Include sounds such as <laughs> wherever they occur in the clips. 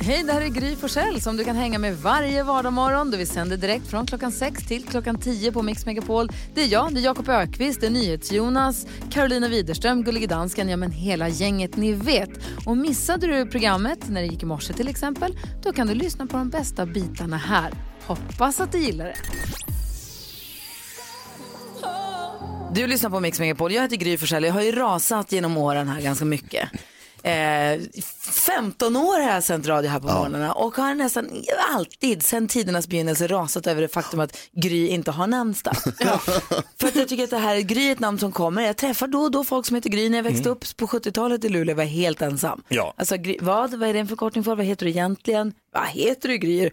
Hej, det här är Gry Forssell som du kan hänga med varje vardagsmorgon. Vi sänder direkt från klockan 6 till klockan 10 på Mix Megapol. Det är jag, det är Jakob Ökvist, det är NyhetsJonas, Carolina Widerström, Gullige Dansken, ja men hela gänget ni vet. Och missade du programmet när det gick i morse till exempel, då kan du lyssna på de bästa bitarna här. Hoppas att du gillar det. Du lyssnar på Mix Megapol. Jag heter Gry Forssell. Jag har ju rasat genom åren här ganska mycket. Eh, 15 år har jag sänt radio här på morgnarna och har nästan alltid sedan tidernas begynnelse rasat över det faktum att Gry inte har namnsdag. <laughs> För att jag tycker att det här Gry är ett namn som kommer. Jag träffar då och då folk som heter Gry. När jag växte upp på 70-talet i Luleå var jag helt ensam. Ja. Alltså, Gry, vad? Vad är det en förkortning för? Vad heter du egentligen? Vad heter du Gry?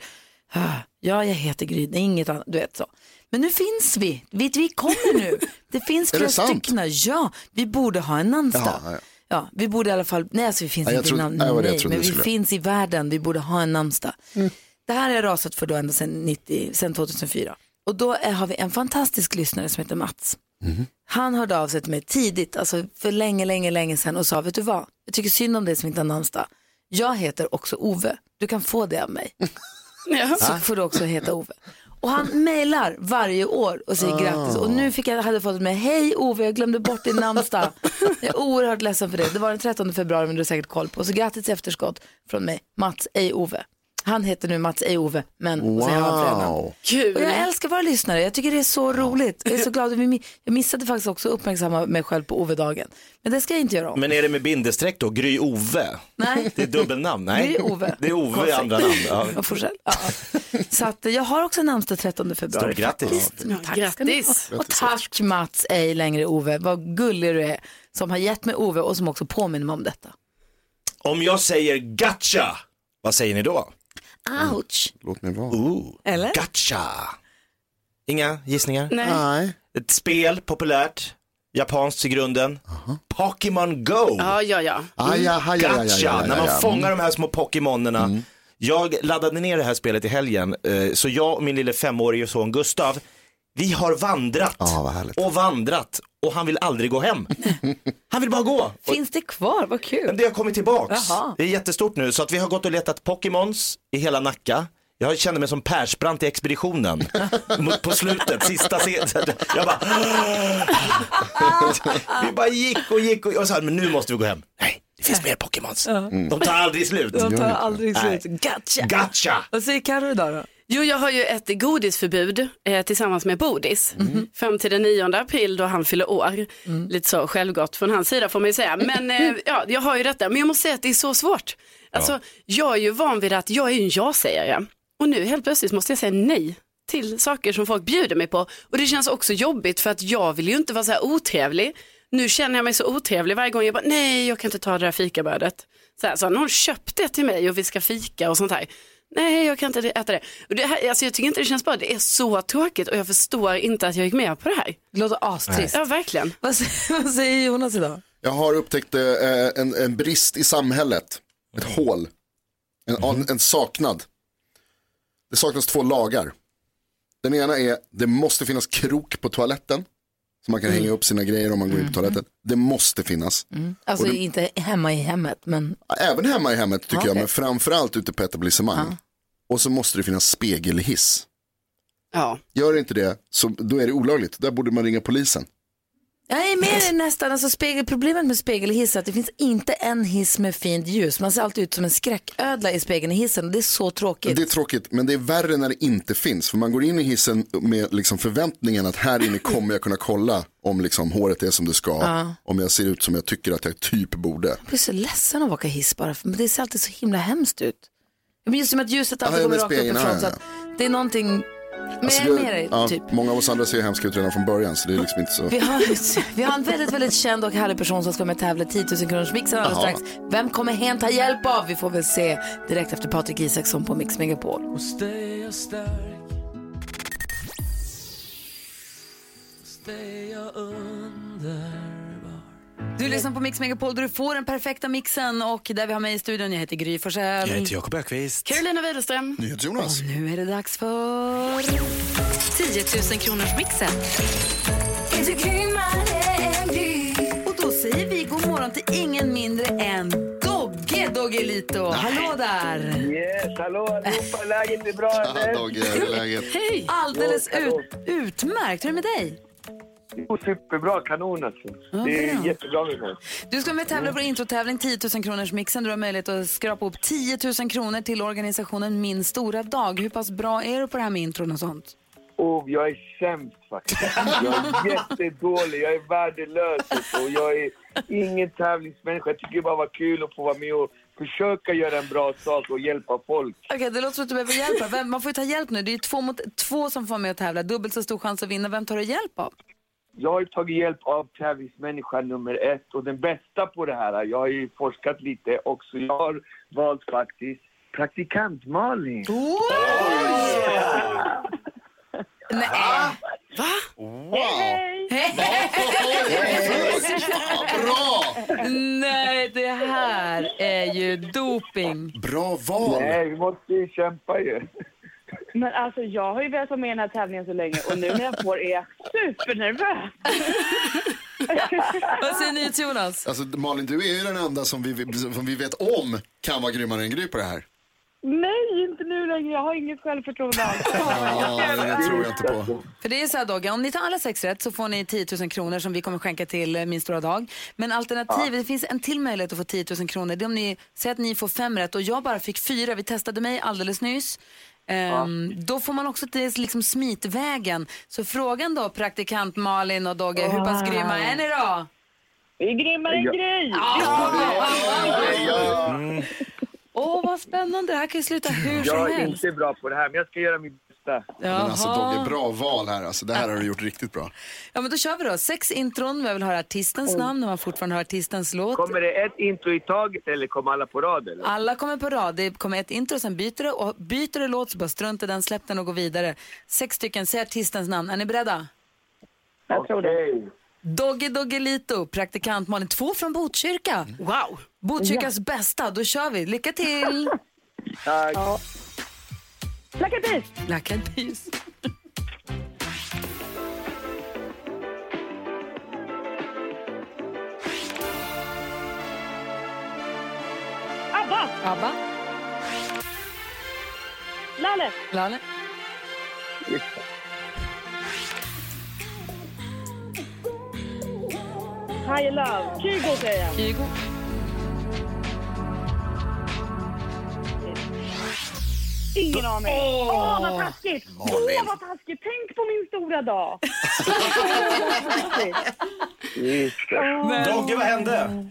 Ah, Ja, jag heter Gry. Det är inget annat. Du vet så. Men nu finns vi. Vi, vi kommer nu. <laughs> Det finns flera stycken. Ja, vi borde ha en namnsdag. Ja, ja. Ja, vi borde i alla fall, nej alltså vi finns Ja, jag inte trodde- i namn, nej, nej, men vi skulle. finns i världen, vi borde ha en namnsdag. Mm. Det här jag rasat för då ända sedan, 90, sedan 2004. Och då är, har vi en fantastisk lyssnare som heter Mats. Mhm. Han hörde av sig till mig tidigt, alltså för länge, länge, länge sedan och sa, vet du vad, jag tycker synd om dig som inte har namnsdag. Jag heter också Ove, du kan få det av mig. <laughs> Så får du också heta Ove. Och han <laughs> mejlar varje år och säger grattis. Och nu fick jag, hade jag fått med, hej Ove, jag glömde bort din namnsdag. Jag är oerhört ledsen för det. Det var den 13 februari, men du har säkert koll på. Så grattis i efterskott från mig, Mats, ej Ove. Han heter nu Mats, ej Ove, men så har han. Wow. Kul. Och jag älskar våra lyssnare, jag tycker det är så roligt. Jag är så glad. att vi mi- Jag missade faktiskt också att uppmärksamma mig själv på Ove-dagen. Men det ska jag inte göra om. Men är det med bindestreck då? Gry Ove? Nej. Det är dubbelnamn? Nej. Det är Ove. Det är Ove i andra namn. Ja. Jag får själv. Ja. Så att eh, jag har också namnsdag 13 februari. Stort grattis. Ja, Tack grattis. Och tack Mats, ej längre Ove. Vad gullig du är som har gett mig Ove och som också påminner mig om detta. Om jag säger gotcha, vad säger ni då? Ouch. Låt mig vara. Ooh, Eller? Gotcha. Inga gissningar? Nej. Nej. Ett spel, populärt, japanskt i grunden. Pokémon Go. Ja, ja, ja. Ah, ja, ja, ja, ja, ja, Gotcha, ja, ja, när man ja. fångar de här små Pokémonerna. Jag laddade ner det här spelet i helgen, eh, så jag och min lille femårige son Gustav, vi har vandrat härligt. och vandrat och han vill aldrig gå hem. Han vill bara gå. Och Finns det kvar? Vad men kul. det har kommit tillbaks. Jaha. Det är jättestort nu, så att vi har gått och letat Pokémons i hela Nacka. Jag kände mig som Persbrandt i expeditionen <laughs> på slutet, sista scenen. Jag bara... vi bara gick och gick och jag sa, men nu måste vi gå hem. Nej, det finns mer Pokémons. De tar aldrig slut. De tar aldrig slut. Gotcha. Gotcha! Vad säger Carro idag då? Jo, jag har ju ett godisförbud eh, tillsammans med Bodis. Fram till den 9 april då han fyller år. Lite så självgott från hans sida får man ju säga. Men eh, <laughs> ja, jag har ju detta. Men jag måste säga att det är så svårt. Alltså, jag är ju van vid att jag är en ja-sägare. Och nu helt plötsligt måste jag säga nej till saker som folk bjuder mig på. Och det känns också jobbigt för att jag vill ju inte vara så här otrevlig. Nu känner jag mig så otrevlig varje gång jag bara, nej jag kan inte ta det där fikabrödet. Så, här, så någon köpt det till mig och vi ska fika och sånt här. Nej, jag kan inte äta det. Och det här, alltså jag tycker inte det känns bra. Det är så tråkigt och jag förstår inte att jag gick med på det här. Det låter astrist. Ja, verkligen. Vad, säger, <laughs> vad säger Jonas idag? Jag har upptäckt eh, en, en brist i samhället. Ett hål. En, en, en saknad. Det saknas två lagar. Den ena är, det måste finnas krok på toaletten. Så man kan hänga upp sina grejer om man går in på toaletten. Det måste finnas. Alltså Och det- inte hemma i hemmet, men Även hemma i hemmet tycker Ja, jag, men framförallt ute på etablissemang. Och så måste det finnas spegelhiss. Ja. Gör inte det, så då är det olagligt. Där borde man ringa polisen. Jag är med dig nästan. Alltså spegel, problemet med spegelhiss är att det finns inte en hiss med fint ljus. Man ser alltid ut som en skräcködla i spegeln i hissen det är så tråkigt. Det är tråkigt, men det är värre när det inte finns. För man går in i hissen med liksom förväntningen att här inne kommer jag kunna kolla om liksom håret är som det ska. Om jag ser ut som jag tycker att jag typ borde. Jag blir så ledsen av att åka hiss bara, för det ser alltid så himla hemskt ut. Ja, Men just som att ljuset alltid Ja, kommer rakt uppifrån. ja, Så ja, att det är någonting, men Alltså, jag är det- med dig, ja, typ. Många av oss andra ser hemska ut redan från början så det är liksom inte så. Vi har, vi har en väldigt, väldigt känd och härlig person som ska med tävla i 10 000 kronors mixen alldeles strax. Vem kommer hen ta hjälp av? Vi får väl se direkt efter Patrik Isaksson på Mix Megapol. Du lyssnar på Mix Megapol där du får den perfekta mixen och där vi har mig i studion. Jag heter Gry Forssell. Jag heter Jakob Ökvist. Carolina Widerström. Jonas. Nu är det dags för... 10 000 kronors mixen. Och då säger vi god morgon till ingen mindre än Dogge. Doggelito. Hallå där! Yes, hallå allihopa, läget är bra Ja, eller? Dogge, hur är läget? Hej! Alldeles ut, utmärkt. Hur är det med dig? Jo, superbra, kanon alltså. Det är bra. jättebra mig. Du ska med tävla på introtävling 10 000 kronors mixen. Du har möjlighet att skrapa upp 10 000 kronor till organisationen Min stora dag. Hur pass bra är du på det här med intron och sånt? Och jag är sämst faktiskt. Jag är jättedålig, jag är värdelös och jag är ingen tävlingsmänniska. Jag tycker det bara var kul att få vara med och försöka göra en bra sak och hjälpa folk. Okej, det låter som att du behöver hjälp. man får ju ta hjälp nu. Det är två mot två som får vara med och tävla. Dubbelt så stor chans att vinna. Vem tar du hjälp av? Jag har tagit hjälp av tävlingsmänniska nummer ett och den bästa på det här. Jag har ju forskat lite också. Jag har valt faktiskt praktikant Malin. Nej. Wow! Bra! Nej, det här är ju doping. Bra val! Nej, vi måste ju kämpa ju. Men alltså jag har ju velat vara med i den här tävlingen så länge och nu när jag får är jag supernervös. Vad säger ni till Jonas? Alltså Malin, du är ju den enda som vi, som vi vet om kan vara grymmare än Gry på det här. Nej, inte nu längre. Jag har inget självförtroende alls. Ja, det tror jag inte på. För det är så här Dogge, om ni tar alla sex rätt så får ni 10 000 kronor som vi kommer skänka till eh, Min stora dag. Men alternativet, det finns en till möjlighet att få 10 000 kronor. Det är om ni säger att ni får fem rätt och jag bara fick fyra. Vi testade mig alldeles nyss. Ehm, Då får man också till liksom smitvägen. Så frågan då, praktikant Malin och Dogge, hur pass grymma är ni då? Vi är grymmare än Gry. Åh, vad spännande. Det här kan ju sluta hur som Jag är helst. inte bra på det här, men jag ska göra mitt bästa. Men alltså Dogge, bra val här. Alltså, det här har du gjort riktigt bra. Ja, men då kör vi då. Sex intron. Jag vill höra artistens namn när man fortfarande hör artistens låt. Kommer det ett intro i taget eller kommer alla på rad? Eller? Alla kommer på rad. Det kommer ett intro, sen byter det. Och byter det låt så bara strunta i den, släpp den och gå vidare. Sex stycken. Säg artistens namn. Är ni beredda? Jag tror det. Doggy Doggelito, praktikant Malin. Två från Botkyrka. Wow. Botkyrkas bästa. Då kör vi. Lycka till! <laughs> Tack. Black Eyed Peas. Black Eyed Peas. ABBA. ABBA. Lalle. Lalle. High Love. Kygo säger jag. Kygo. Ingen aning. Åh, vad taskigt! Åh, vad taskigt! Tänk på min stora dag. <laughs> Just det. Dogge, vad hände?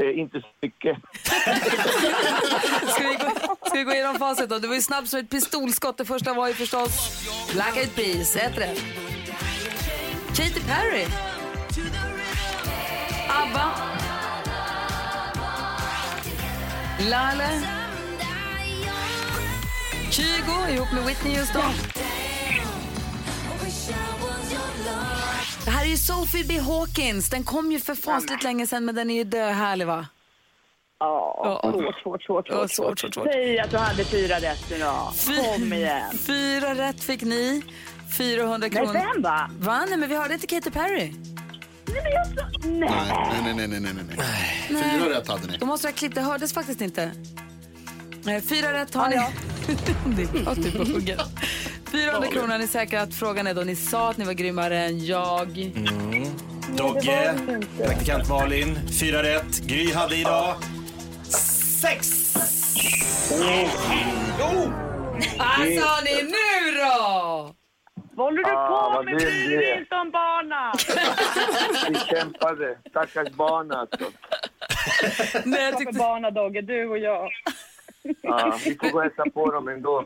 Eh, inte så mycket. <laughs> Ska vi, gå, ska vi gå igenom facit då? Det var ju snabbt som ett pistolskott. Det första var ju förstås Black Eyed Peas. Ett rätt. Katy Perry. ABBA. Lale. Kygo ihop med Whitney Houston. Det här är ju Sophie B. Hawkins. Den kom ju för fasligt länge sedan men den är ju döhärlig va? Ja, Ja. svårt, svårt, svårt, Ja, svårt, svårt, svårt, svårt. Säg att du hade fyra rätt nu då. Kom igen. Fyra rätt fick ni. 400 Nej, kronor. fem va? Va? Nej, men vi hörde inte Katy Perry. Nej, men jag sa... Nej. Nej, nej, nej, nej, nej, nej. Fyra rätt hade ni. Då måste jag ha klippt, det hördes faktiskt inte. Fyra rätt har ni. <laughs> det är bra att du är på hugget. 400 kronor har ni säkrat. Frågan är då, ni sa att ni var grymmare än jag. Dogge, praktikant Malin, fyra rätt. Gry hade idag sex. Oh! Vad sa ni nu då? Vad håller du Ah, på med? det Bry är. dig inte om barnen. <laughs> Vi kämpade. Stackars barn alltså. Nej, jag tyckte barna, Dogge, du och jag. Ja, vi får gå och hälsa på dem ändå.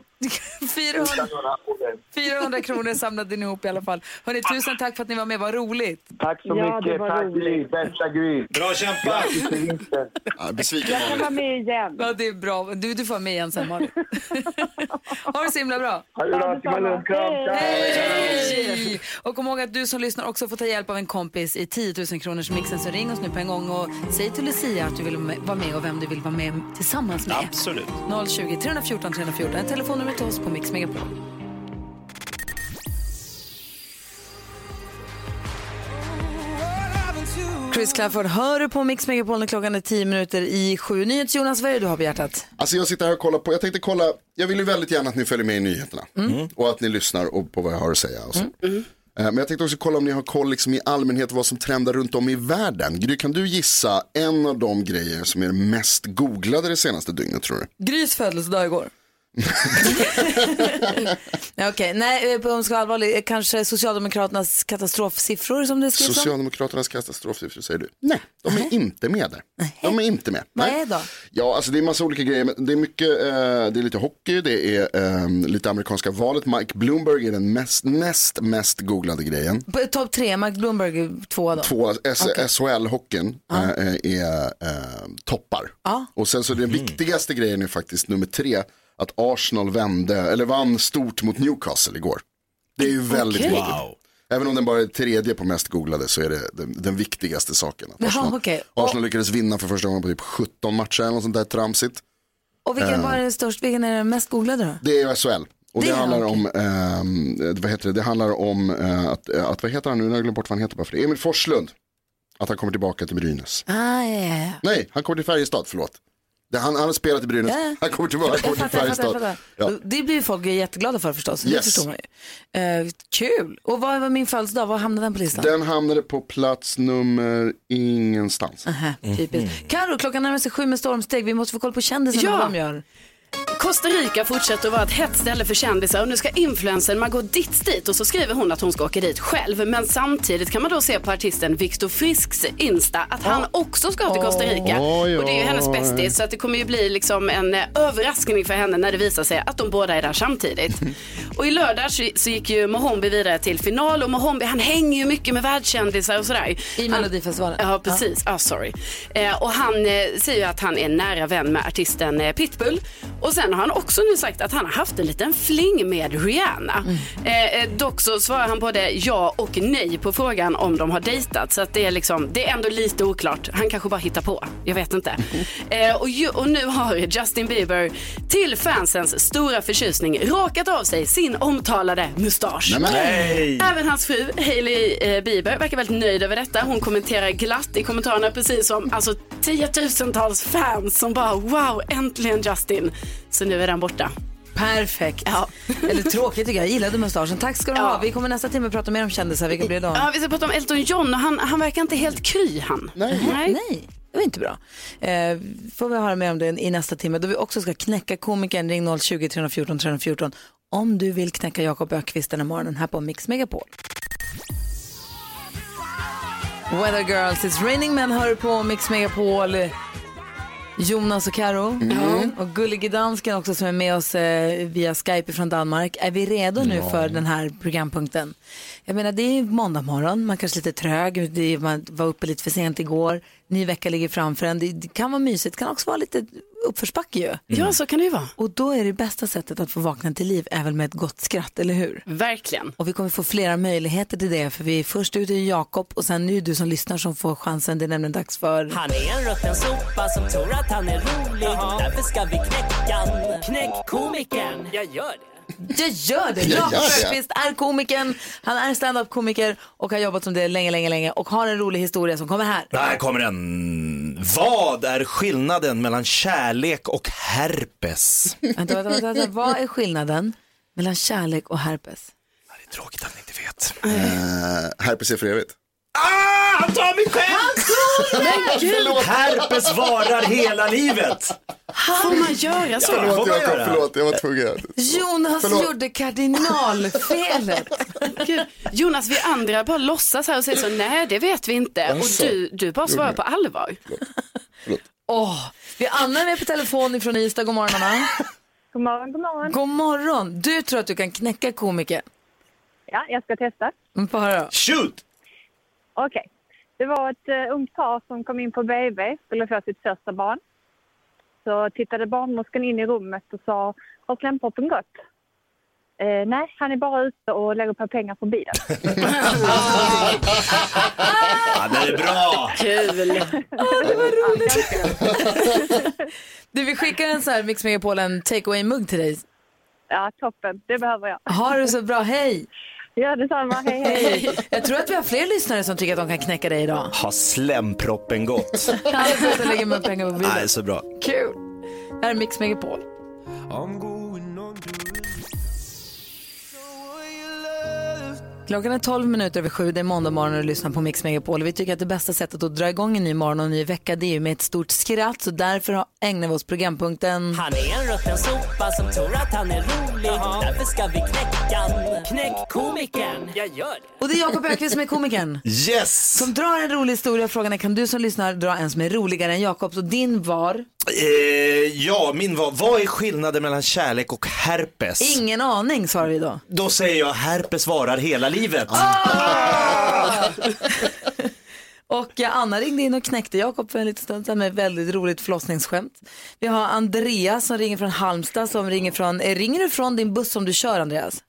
400, Utan några ord. 400 kronor samlade ni ihop i alla fall. Hörrni, tusen tack för att ni var med, vad roligt. Tack så Ja, mycket. Tack. Gry. Bästa Gry. Bra kämpat! Ja, besviken Jag kan vara med igen. Ja, det är bra. Du, du får med igen sen, Malin. <laughs> ha det så himla bra. Ha det bra. Tack. Hej! Och kom ihåg att du som lyssnar också får ta hjälp av en kompis i 10 000 kronors mixen. Så ring oss nu på en gång och säg till Lucia att du vill vara med och vem du vill vara med tillsammans med. Absolut. 020 314 314 är telefonnumret till oss på Mix Megapol. Chris Clafford hör du på Mix Megapol när klockan är tio minuter i sju. Nyhets Jonas, vad är det du har på hjärtat? Alltså jag sitter här och kollar på, jag tänkte kolla, jag vill ju väldigt gärna att ni följer med i nyheterna. Och att ni lyssnar och på vad jag har att säga. Och så. Eh, Men jag tänkte också kolla om ni har koll liksom i allmänhet vad som trendar runt om i världen. Gry, kan du gissa en av de grejer som är mest googlade det senaste dygnet tror du? Grys födelsedag igår. Okej, nej, eh, om jag ska vara allvarlig, eh, kanske Socialdemokraternas katastrofsiffror som det skrivs om? Socialdemokraternas katastrofsiffror säger du? Nej, de är inte med där. De är inte med. Vad är då? Ja, alltså det är massa olika grejer. Det är mycket, eh, det är lite hockey, det är eh, lite amerikanska valet. Mike Bloomberg är den mest, näst mest googlade grejen. På Topp tre, Mark Bloomberg är tvåa då. Två, S- SHL-hockeyn eh, är eh, toppar. Och sen så den viktigaste grejen är faktiskt nummer tre, att Arsenal vände, eller vann stort mot Newcastle igår. Det är ju väldigt Okej. viktigt. Även om den bara är tredje på mest googlade så är det den, den viktigaste saken. Att Arsenal, okej. Och- Arsenal lyckades vinna för första gången på typ 17 matcher eller något sånt där tramsigt. Och vilken var det störst, vilken är den mest googlade då? Det är SHL. Och det, Det handlar okej. om, ehm, vad heter det, det handlar om eh, att, att, vad heter han nu, nu har jag glömt bort vad han heter bara för det, Emil Forslund. Att han kommer tillbaka till Brynäs. Ah, ja. Nej, han kommer till Färjestad, förlåt. Det, han, han har spelat i Brynäs, Ja, han kommer tillbaka han kommer till Färjestad. fattar. Ja. Det blir folk jätteglada för förstås, det Yes. förstår man ju. Eh, kul! Och vad var min födelsedag, var hamnade den på listan? Den hamnade på plats nummer ingenstans. Aha, typiskt. Karo, klockan närmar sig sju med stormsteg, vi måste få koll på kändisarna Ja. vad de gör. Costa Rica fortsätter att vara ett hett ställe för kändisar och nu ska influencern Margot Ditz dit och så skriver hon att hon ska åka dit själv. Men samtidigt kan man då se på artisten Viktor Frisks Insta att han också ska till Costa Rica. Oj, Och det är ju hennes bästis så att det kommer ju bli liksom en eh, överraskning för henne när det visar sig att de båda är där samtidigt. <laughs> och i lördags så- gick ju Mohombi vidare till final och Mohombi han hänger ju mycket med världskändisar och sådär. I Melodifestivalen. Ja, precis. Ah, sorry. Eh, och han eh, säger ju att han är nära vän med artisten eh, Pitbull. Och sen har han också nu sagt att han har haft en liten fling med Rihanna. Eh, eh, dock så svarar han både ja och nej på frågan om de har dejtat. Så att det är liksom, det är ändå lite oklart. Han kanske bara hittar på. Jag vet inte. <laughs> Eh, och, ju, och nu har Justin Bieber till fansens stora förtjusning rakat av sig sin omtalade mustasch. Nej! Även hans fru Hailey eh, Bieber verkar väldigt nöjd över detta. Hon kommenterar glatt i kommentarerna precis som alltså, tiotusentals fans som bara wow, äntligen Justin. Så nu är den borta. Perfekt. Ja. <laughs> Eller tråkigt tycker jag, jag gillade mustaschen. Tack ska du Ja. ha. Vi kommer nästa timme prata mer om kändisar, vilka blir det då? Ja, vi ska prata om Elton John och han, han verkar inte helt kry han. Nej. Nej, det var inte bra. Eh, får vi höra mer om det i nästa timme då vi också ska knäcka komikern. Ring 020-314 314 om du vill knäcka Jakob Ökvist den här morgonen här på Mix Megapol. Weather Girls, It's Raining Men hör på Mix Megapol. Jonas och Karo. Och Gullige Dansken också som är med oss eh, via Skype från Danmark. Är vi redo nu för den här programpunkten? Jag menar det är måndag morgon, man kanske är lite trög, är, man var uppe lite för sent igår, ny vecka ligger framför en. Det, det kan vara mysigt, det kan också vara lite uppförsbacke ju. Ja, så kan det ju vara. Och då är det bästa sättet att få vakna till liv är väl med ett gott skratt, eller hur? Verkligen. Och vi kommer få flera möjligheter till det för vi är först ut är Jakob och sen nu är du som lyssnar som får chansen. Det är nämligen dags för Han är en rutten sopa som tror att han är rolig. Därför ska vi knäcka. Knäck komikern. Jag gör det. Jag gör det! Jakob det. Öqvist är komikern, han är stand-up-komiker och har jobbat som det länge, länge, länge och har en rolig historia som kommer här. Där kommer den. Vad är skillnaden mellan kärlek och herpes? Vänta, vänta, vänta, vänta. Vad är skillnaden mellan kärlek och herpes? Det är tråkigt att ni inte vet. Eh, herpes är för evigt. Ah, han tar mig själv! Herpes varar hela livet. Får man göra så? Ja. Förlåt får man Jakob, göra. förlåt, jag var tvungen. Jonas Förlåt. gjorde kardinalfelet. Gud. Jonas, vi andra bara låtsas här och säger så, nej det vet vi inte. Och du, du bara svarar på allvar. Åh, vi har Anna med på telefon ifrån Ystad. God morgon Anna. <laughs> God morgon, god morgon. God morgon. Du tror att du kan knäcka komiker. Ja, jag ska testa. Mm, Få höra. Shoot! Okej. Det var ett uh, ungt par som kom in på BB, skulle få sitt första barn. Så tittade barnmorskan in i rummet och sa, har slemproppen gått? Eh, nej, han är bara ute och lägger på pengar på bilen. <laughs> Ja, det är bra. Kul. Du, vi skickar en så här Mix Megapol en take away-mugg till dig. Ja, toppen. Det behöver jag. Ha det så bra, hej! Ja, detsamma. Hej, hej. Jag tror att vi har fler lyssnare som tycker att de kan knäcka dig idag. Har slemproppen gått? <laughs> Jag lägger med pengar på bilen. Nej, så bra. Kul. Det här är Mix Megapol. Klockan är 12 minuter över sju, det är måndag morgon och du lyssnar på Mix Megapol. Vi tycker att det bästa sättet att dra igång en ny morgon och en ny vecka det är ju med ett stort skratt. Så därför har- ägnar vi oss programpunkten Han är en rutten sopa som tror att han är rolig. Därför ska vi knäcka. Knäck komikern. Jag gör det. Och det är Jakob Öqvist som är komikern. Yes! Som drar en rolig historia. Frågan är kan du som lyssnar dra en som är roligare än Jakobs? Och din var? Eh, ja, min var, vad är skillnaden mellan kärlek och herpes? Ingen aning svarar vi då. Då säger jag herpes varar hela livet. <laughs> Och eh, Anna ringde in och knäckte Jakob för en liten stund sedan med väldigt roligt förlossningsskämt. Vi har Andreas som ringer från Halmstad som ringer från, eh, ringer du från din buss som du kör Andreas?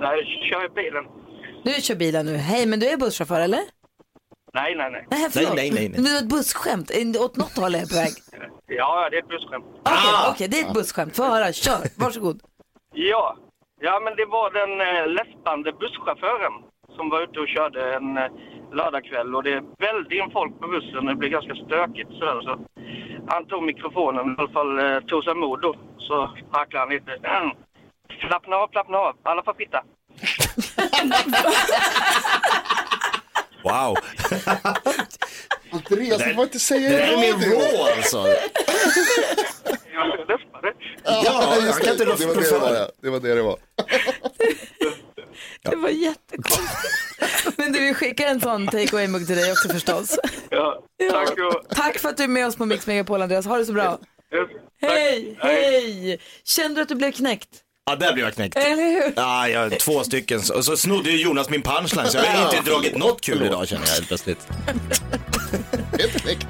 Nej, jag kör bilen. Du kör bilen nu, hej men du är busschaufför eller? Nej, nej, nej. Nej, förlåt. nej, nej, nej. Men det var ett busskämt, åt något håll är jag på väg. <laughs> Ja, det är ett busskämt. Okej, okej, det är ett busskämt, få höra, kör, varsågod. Ja. ja, men det var den eh, läspande busschauffören som var ute och körde en eh, lördagkväll och det välde in folk på bussen. Det blev ganska stökigt sådär. Så han tog mikrofonen, i alla fall eh, tog sig mod då. Så harklade han lite. <clears throat> Slappna av, slappna av. Alla får sitta. <laughs> <laughs> Wow. <laughs> Andreas, du får inte säga Det där är mer raw alltså. <laughs> Jag läspade. Ja, just jag kan inte det, det var det det var. ja. Det var det det var. Det var jättekonstigt. Men du, vi skickar en sån take away-mugg till dig också förstås. Ja, tack och... Tack för att du är med oss på Mix Megapol Andreas, ha det så bra. Hej, hej! Kände du att du blev knäckt? Ja, där blev jag knäckt. Eller hur? Ja, jag två stycken. Och så snodde ju Jonas min punchline så jag har inte dragit något kul idag känner jag helt plötsligt. <laughs>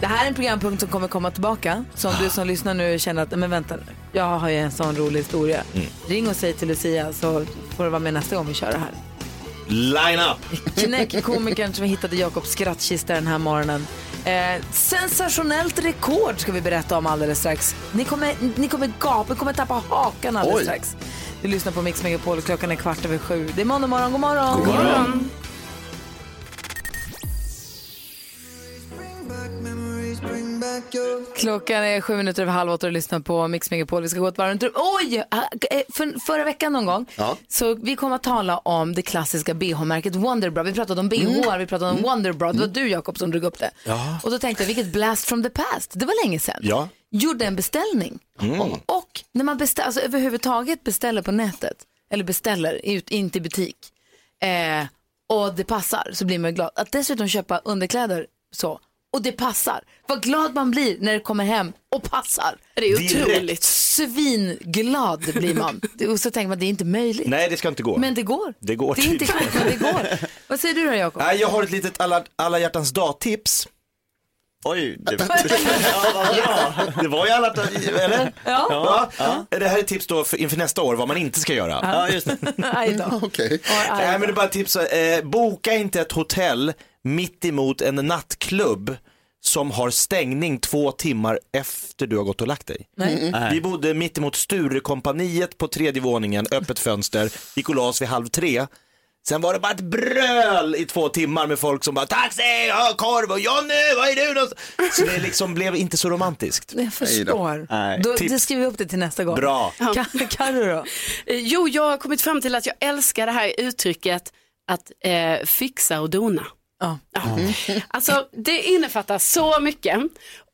Det här är en programpunkt som kommer komma tillbaka. Så om du som lyssnar nu känner att, men vänta nu, jag har ju en sån rolig historia. Ring och säg till Lucia så får du vara med nästa gång vi kör det här. Line up! Knäck komikern som vi hittade Jakobs skrattkista den här morgonen. Eh, sensationellt rekord ska vi berätta om alldeles strax. Ni kommer, ni kommer gapa, ni kommer tappa hakan alldeles Oj. strax. Du lyssnar på Mix Megapol klockan är kvart över sju. Det är måndag morgon, god morgon! God morgon. Klockan är sju minuter över halv åtta och lyssnar på Mix Megapol. Vi ska gå ett varv runt Oj! eh, För, förra veckan någon gång Ja. så vi kommer att tala om det klassiska bh-märket Wonderbra. Vi pratade om bh, vi pratade om Wonderbra. Det var du Jakob som drog upp det. Och då tänkte jag, vilket blast from the past. Det var länge sedan. Ja. Gjorde en beställning. Och när man beställer, alltså överhuvudtaget beställer på nätet, eller beställer ut, inte i butik, eh, och det passar så blir man glad. Att dessutom köpa underkläder så, och det passar. Vad glad man blir när det kommer hem och passar. Det är Direkt. otroligt. Svinglad blir man. <laughs> Och så tänker man det är inte möjligt. Nej, det ska inte gå. Men det går. Det går Det är inte klart, men det går. Vad säger du då Jakob? Nej, jag har ett litet alla, alla hjärtans dag-tips. Oj, det, <laughs> det var ju alla, eller? Ja. Ja. Det här är tips då för, inför nästa år vad man inte ska göra. Ja, just det. <laughs> Okej. Nej men det är bara tips, eh, boka inte ett hotell mitt emot en nattklubb som har stängning två timmar efter du har gått och lagt dig. Nej. Vi bodde mitt emot Sturekompaniet på tredje våningen, öppet fönster, gick och la oss vid halv tre. Sen var det bara ett bröl i två timmar med folk som bara taxi, ja, korv och Jonny, vad är du någonstans? Så det liksom blev inte så romantiskt. Jag förstår. Nej. Då, Tips. det skriver vi upp det till nästa gång. Bra. Ka- Carro då? Eh, Jo, jag har kommit fram till att jag älskar det här uttrycket att eh, fixa och dona. Ja. Ja. Alltså det innefattar så mycket.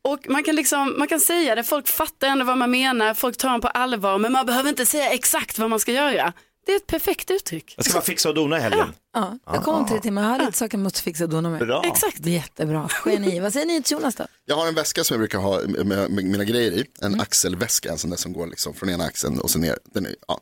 Och man kan, liksom, man kan säga det, folk fattar ändå vad man menar, folk tar en på allvar, men man behöver inte säga exakt vad man ska göra. Det är ett perfekt uttryck. Jag ska bara fixa och dona i helgen. Ja, jag kom om tre timmar. Jag har lite saker jag måste fixa och dona med. Bra. Exakt. Jättebra. Geni. Vad säger ni till Jonas då? Jag har en väska som jag brukar ha med, med mina grejer i. En Mm. axelväska, en sån där som går liksom från ena axeln och så ner. Den är, ja.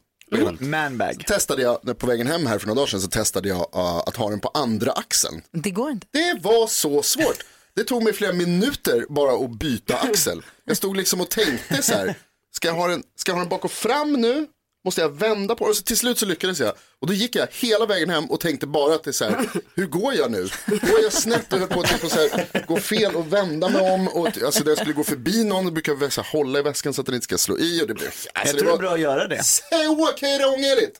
Manbag. Testade jag, när- på vägen hem här för några dagar sedan så testade jag uh, att ha den på andra axeln. Det går inte. Det var så svårt. Det tog mig flera minuter bara att byta axel. Jag stod liksom och tänkte så här, ska jag ha den, ska jag ha den bak och fram nu? Måste jag vända på den? Och så till slut så lyckades jag. Och då gick jag hela vägen hem och tänkte bara att det är så här, hur går jag nu? Går jag snett och höll på att typ, så här, gå fel och vända mig om? Och, alltså när jag skulle gå förbi någon, brukar jag så här, hålla i väskan så att den inte ska slå i. Och det blir, alltså, Jag tror det är bra att göra det. Så ångärigt!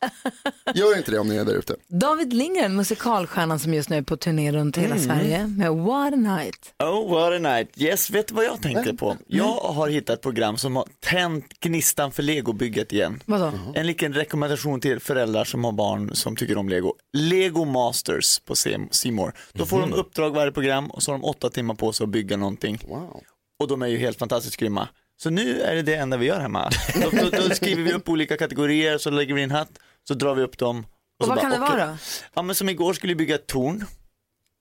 Gör inte det om ni är där ute. David Lindgren, musikalstjärnan som just nu är på turné runt hela Mm. Sverige med What a night. Oh, what a night. Yes, vet du vad jag tänkte på? Jag har hittat ett program som har tänt gnistan för legobygget igen. Vadå? En liten rekommendation till föräldrar som har barn som tycker om lego. Lego Masters på Simor. Då får de uppdrag varje program och så har de åtta timmar på sig att bygga någonting. Och de är ju helt fantastiskt grymma. Så nu är det det enda vi gör hemma. Då, då, då skriver vi upp olika kategorier, så lägger vi i en hatt, så drar vi upp dem. Och så vad kan det vara? Ja men som igår skulle vi bygga ett torn.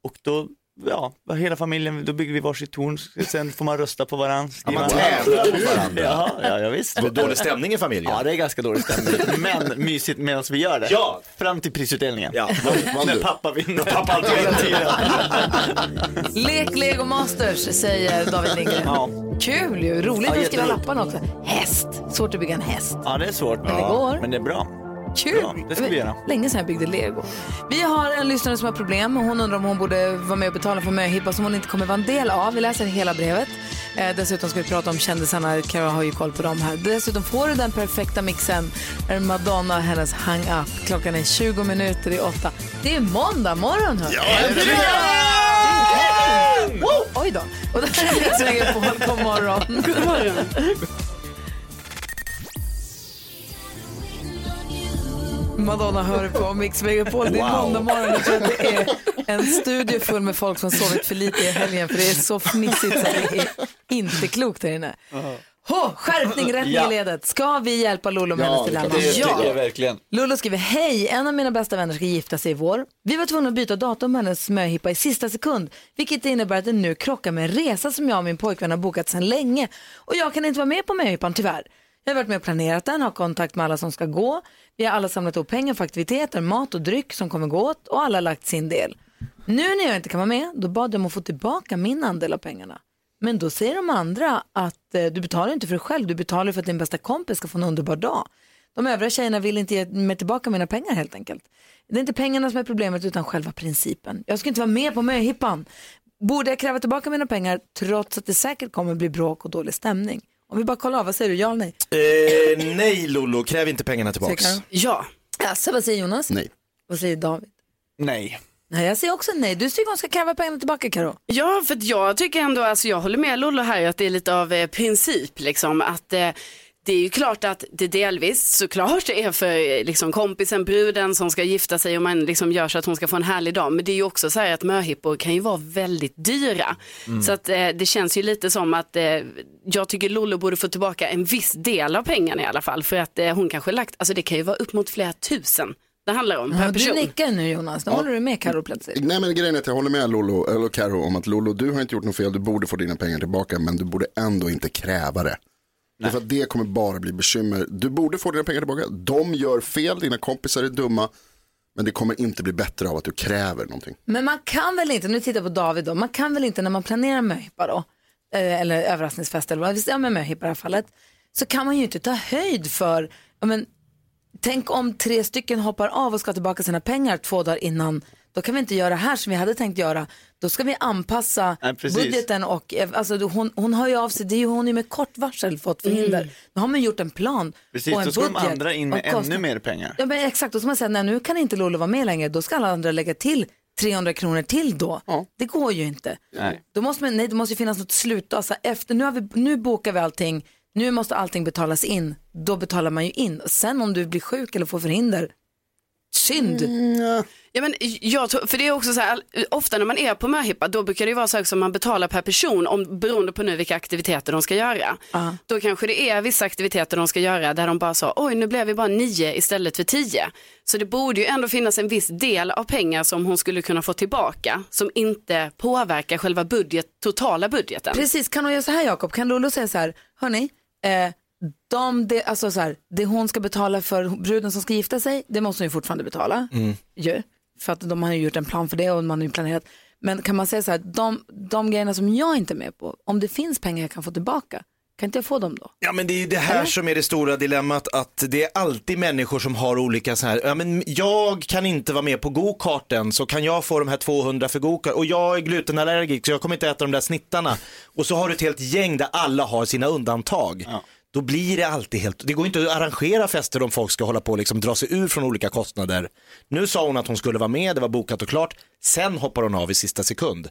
Och då, ja, hela familjen, då bygger vi varsitt torn. Sen får man rösta på varandra. Ja, man tävlar mot varandra. Ja, ja, ja visst. Det dålig stämning i familjen. Ja, det är ganska dålig stämning. Men mysigt medan vi gör det. Ja. Fram till prisutdelningen. Ja. När pappa vinner. Pappa alltid Lek Lego Masters säger David Lindgren. Ja. Kul ju, roligt Ja, att skriva lapparna också. Häst, svårt att bygga en häst. ja, det är svårt. Men det går. Men det är bra. Kul! Ja, det ska vi göra. Länge sedan jag byggde lego. Vi har en lyssnare som har problem och hon undrar om hon borde vara med och betala för möhippa som hon inte kommer vara en del av. Vi läser hela brevet. Eh, dessutom ska vi prata om kändisarna. Carro har ju koll på dem här. Dessutom får du den perfekta mixen. Är Madonna och hennes Hang Up. Klockan är 20 minuter i åtta. Det är måndag morgon hörni. Wow, Oj då. Och det här är Mix Megapol. God morgon. God morgon. Madonna hör på Mix Megapol. Det är Wow. måndag morgon. Jag tror att det är en studio full med folk som sovit för lite i helgen för det är så fnissigt så det är inte klokt där inne. Hå, skärpning, rättning Ja. i ledet. Ska vi hjälpa Lollo med Ja, hennes det dilemma? Det tycker jag verkligen. Lollo skriver, hej, en av mina bästa vänner ska gifta sig i vår. Vi var tvungna att byta datum med hennes möhippa i sista sekund, vilket innebär att det nu krockar med en resa som jag och min pojkvän har bokat sedan länge. Och jag kan inte vara med på möhippan tyvärr. Jag har varit med och planerat den, har kontakt med alla som ska gå. Vi har alla samlat ihop pengar för aktiviteter, mat och dryck som kommer gå åt och alla har lagt sin del. Nu när jag inte kan vara med, då bad jag om att få tillbaka min andel av pengarna. Men då säger de andra att eh, du betalar inte för dig själv, du betalar för att din bästa kompis ska få en underbar dag. De övriga tjejerna vill inte ge mig tillbaka mina pengar helt enkelt. Det är inte pengarna som är problemet utan själva principen. Jag ska inte vara med på möhippan. Borde jag kräva tillbaka mina pengar trots att det säkert kommer bli bråk och dålig stämning? Om vi bara kollar av, vad säger du? Ja eller nej? Eh, nej Lollo, kräv inte pengarna tillbaks. Ja. Alltså, vad säger Jonas? Nej. Vad säger David? Nej. Nej, jag säger också nej. Du tycker hon ska kräva pengarna tillbaka, Karo. Ja, för jag tycker ändå, alltså jag håller med Lollo här att det är lite av eh, princip liksom att eh, det är ju klart att det delvis såklart är för liksom, kompisen, bruden som ska gifta sig och man liksom gör så att hon ska få en härlig dag. Men det är ju också så här att möhippor kan ju vara väldigt dyra. Så att eh, det känns ju lite som att eh, jag tycker Lollo borde få tillbaka en viss del av pengarna i alla fall. För att eh, hon kanske lagt, alltså det kan ju vara upp mot flera tusen det handlar om per Ja, du person. nickar nu Jonas. Nu håller du med Karo plötsligt. Nej men grejen är att jag håller med Lolo, eller Karo om att Lolo, du har inte gjort något fel, du borde få dina pengar tillbaka, men du borde ändå inte kräva det. Därför att det kommer bara bli bekymmer. Du borde få dina pengar tillbaka, de gör fel, dina kompisar är dumma, men det kommer inte bli bättre av att du kräver någonting. Men man kan väl inte, nu tittar jag på David då, man kan väl inte när man planerar möhippa då, eh, eller överraskningsfest eller vad, ja men möhippa i det här fallet, så kan man ju inte ta höjd för, ja men tänk om tre stycken hoppar av och ska ha tillbaka sina pengar två dagar innan, då kan vi inte göra det här som vi hade tänkt göra, då ska vi anpassa Nej, precis. budgeten och, eh, alltså hon, hon har ju av sig, det är ju hon är med kort varsel fått förhinder, då har man gjort en plan Precis, och en då ska de budget andra in med ännu mer pengar. Ja men exakt, då ska man säga nej nu kan inte Lollo vara med längre, då ska alla andra lägga till 300 kronor till då. Det går ju inte. Nej. Då måste man, nej det måste ju finnas något slut. Alltså efter, nu, har vi, nu bokar vi allting, nu måste allting betalas in, då betalar man ju in. Och sen om du blir sjuk eller får förhinder, synd. Ja, men jag tror, för det är också så här, ofta när man är på möhippa då brukar det vara så som man betalar per person om, beroende på nu vilka aktiviteter de ska göra. Då kanske det är vissa aktiviteter de ska göra där de bara sa oj nu blev vi bara nio istället för tio. Så det borde ju ändå finnas en viss del av pengar som hon skulle kunna få tillbaka som inte påverkar själva budget, totala budgeten. Precis, kan hon göra så här Jakob? Kan Lollo säga så här, hörni, eh, de, det, alltså så här, det hon ska betala för bruden som ska gifta sig, det måste hon ju fortfarande betala. Ju, för att de har ju gjort en plan för det och man har ju planerat. Men kan man säga så här, de, de grejerna som jag inte är med på, om det finns pengar jag kan få tillbaka, Kan inte jag få dem då? Ja men det är ju det här som är det stora dilemmat att det är alltid människor som har olika så här, ja men jag kan inte vara med på go-karten så kan jag få de här 200 för go-kart och jag är glutenallergiker så jag kommer inte äta de där snittarna. Och så har du ett helt gäng där alla har sina undantag. Då blir det alltid helt, det går inte att arrangera fester om folk ska hålla på och liksom dra sig ur från olika kostnader. Nu sa hon att hon skulle vara med, det var bokat och klart. Sen hoppar hon av i sista sekund.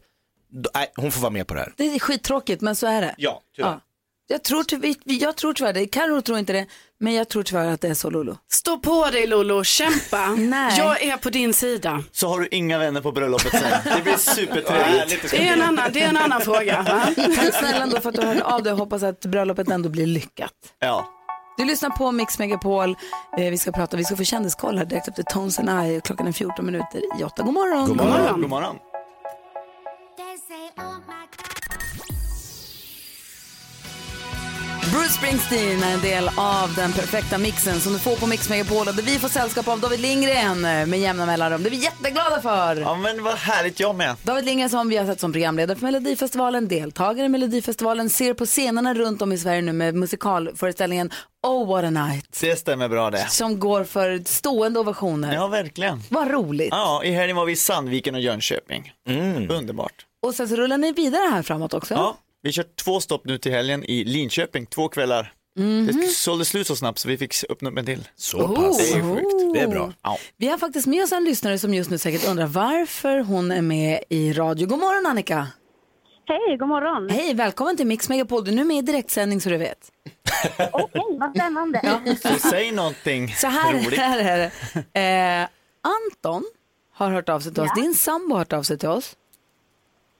Då- Nej, hon får vara med på det här. Det är skittråkigt men så är det. Ja, tyvärr. Jag tror, ty- jag tror tyvärr det. Carro tror inte det, men jag tror tyvärr att det är så Lolo. Stå på dig Lolo, kämpa. <laughs> Nej. Jag är på din sida. Så har du inga vänner på bröllopet sen. Det blir supertrevligt. Det är en annan, det är en annan fråga. Va? <laughs> Tack snälla ändå för att du hörde av dig och hoppas att bröllopet ändå blir lyckat. Ja. Du lyssnar på Mix Megapol. Eh, vi ska prata, vi ska få kändiskoll här direkt efter Tones and I. Klockan är 14 minuter i 8. God morgon. God morgon. God morgon. Bruce Springsteen är en del av den perfekta mixen som du får på Mix Megapol. Och där vi får sällskap av David Lindgren med jämna mellanrum. Det är vi jätteglada för. Ja men vad härligt jag med. David Lindgren som vi har sett som programledare för Melodifestivalen, deltagare i Melodifestivalen, ser på scenerna runt om i Sverige nu med musikalföreställningen Oh what a night. Det stämmer bra det. Som går för stående ovationer. Ja verkligen. Vad roligt. Ja, i helgen var vi i Sandviken och Jönköping. Underbart. Och sen så rullar ni vidare här framåt också. Ja, vi kör två stopp nu till helgen i Linköping, två kvällar. Det sålde slut så snabbt så vi fick öppna upp en till. Så Oh. pass. Det är sjukt. Det är bra. Ja. Vi har faktiskt med oss en lyssnare som just nu säkert undrar varför hon är med i radio. God morgon Annika. Hej, god morgon. Hej, välkommen till Mix Megapol. Du är nu med i direktsändning så du vet. <laughs> Okej, vad spännande. Så säg någonting Så här, roligt. här är det. Eh, Anton har hört av sig till oss. Din sambo har hört av sig till oss.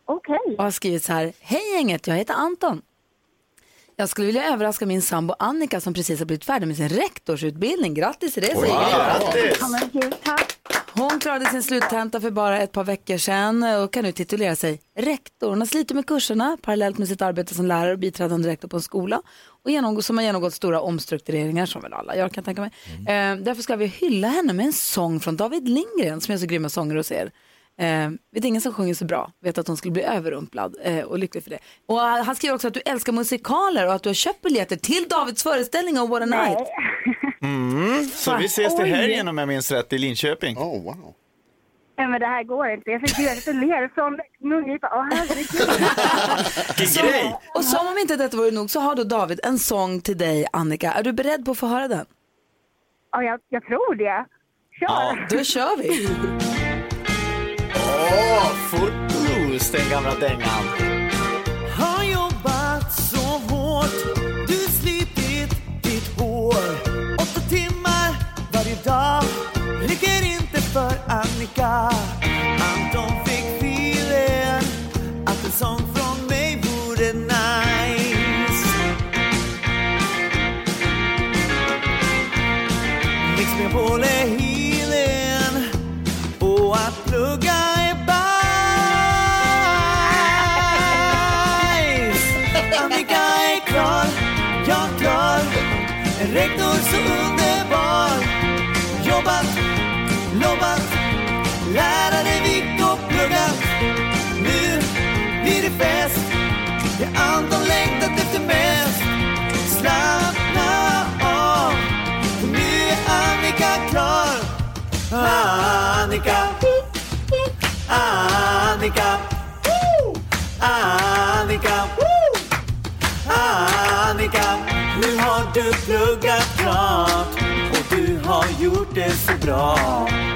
Okej. och har skrivit så här. Hej gänget, jag heter Anton. Jag skulle vilja överraska min sambo Annika som precis har blivit färdig med sin rektorsutbildning. Grattis till det säger jag. Grattis! Hon klarade sin sluttenta för bara ett par veckor sedan och kan nu titulera sig rektor. Hon har slitit med kurserna parallellt med sitt arbete som lärare och biträdande rektor på en skola och genomgå, som har genomgått stora omstruktureringar som väl alla gör kan jag tänka mig. Eh, därför ska vi hylla henne med en sång från David Lindgren som är så grymma sånger hos er. Eh, vet ingen som sjunger så bra, vet att hon skulle bli överrumplad eh, och lycklig för det. Och eh, han skriver också att du älskar musikaler och att du har köpt biljetter till Davids föreställning om What a Night. <laughs> Så vi ses till helgen om jag minns rätt i Linköping. Oh, wow. Nej, men det här går inte. Jag fick ju lite ler från mungipan. Åh, herregud. <laughs> Grej! Och som om inte detta vore nog så har då David en sång till dig Annika. Är du beredd på att få höra den? Ja, jag, jag tror det. Kör. Ja, då kör vi. <laughs> får blues, den gamla dängan. Har jobbat så hårt, du slitit ditt hår. Åtta timmar varje dag räcker inte för Annika. Så underbar. Jobbat, lobbat, lärare vitt och pluggat. Nu blir det fest. Det Anton längtat efter mest. Slappna av, för nu är Annika klar. Annika, Annika, Annika, Annika. Nu har du pluggat klart och du har gjort det så bra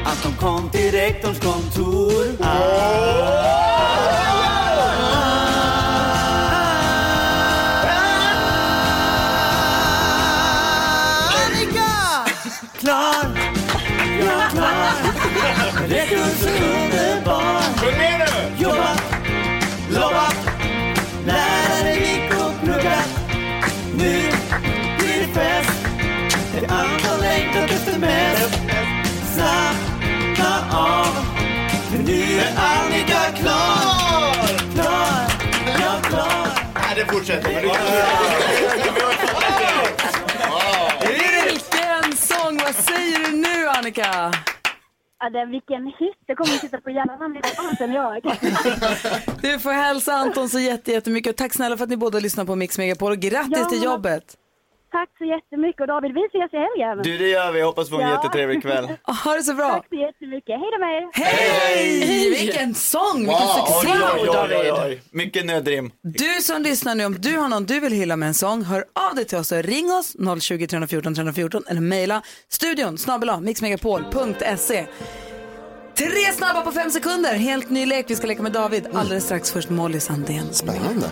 att de kom till rektorns kontor. Ah. Nej, det fortsätter. Vilken sång! Vad säger du nu Annika? Ja, det, vilken hit. Det kommer att sitta på hjärnan lite annat än jag. Du får hälsa Anton så jätte- jättemycket och tack snälla för att ni båda lyssnar på Mix Megapol och grattis Ja. till jobbet. Tack så jättemycket och David, vi ses i helgen. Du, det gör vi. Hoppas få en Ja. jättetrevlig kväll. <laughs> Ha det så bra. Tack så jättemycket. Hej då med er. Hej! Vilken sång, vilken Wow. succé Oj, oj, oj, David. oj, oj. Mycket nödrim. Du som lyssnar nu, om du har någon du vill hylla med en sång, hör av dig till oss och ring oss 020 314 314 eller mejla studion snabel mixmegapol.se. Tre snabba på fem sekunder, helt ny lek vi ska leka med David. Alldeles strax först Molly Sandén. Spännande.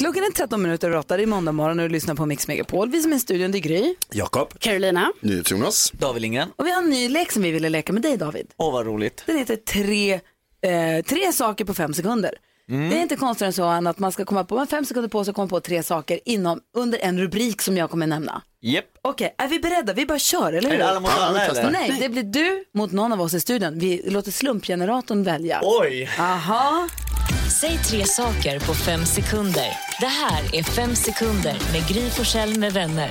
Klockan är 13 minuter över 8, det är måndag morgon och du lyssnar på Mix Megapol. Vi som är i studion, det är Gry. Jakob. Carolina. Jonas. David Lindgren. Och vi har en ny lek som vi ville leka med dig David. Åh, vad roligt. Den heter tre, eh, tre saker på fem sekunder. Mm. Det är inte konstigare än så än att man ska komma på, man har fem sekunder på sig att komma på tre saker inom, under en rubrik som jag kommer nämna. Japp. Okej, är vi beredda? Vi bara kör, eller hur? Är det alla mot alla, eller? Nej, det blir du mot någon av oss i studion. Vi låter slumpgeneratorn välja. Oj. Aha. Säg tre saker på fem sekunder. Det här är Fem sekunder med Gry Forssell med vänner.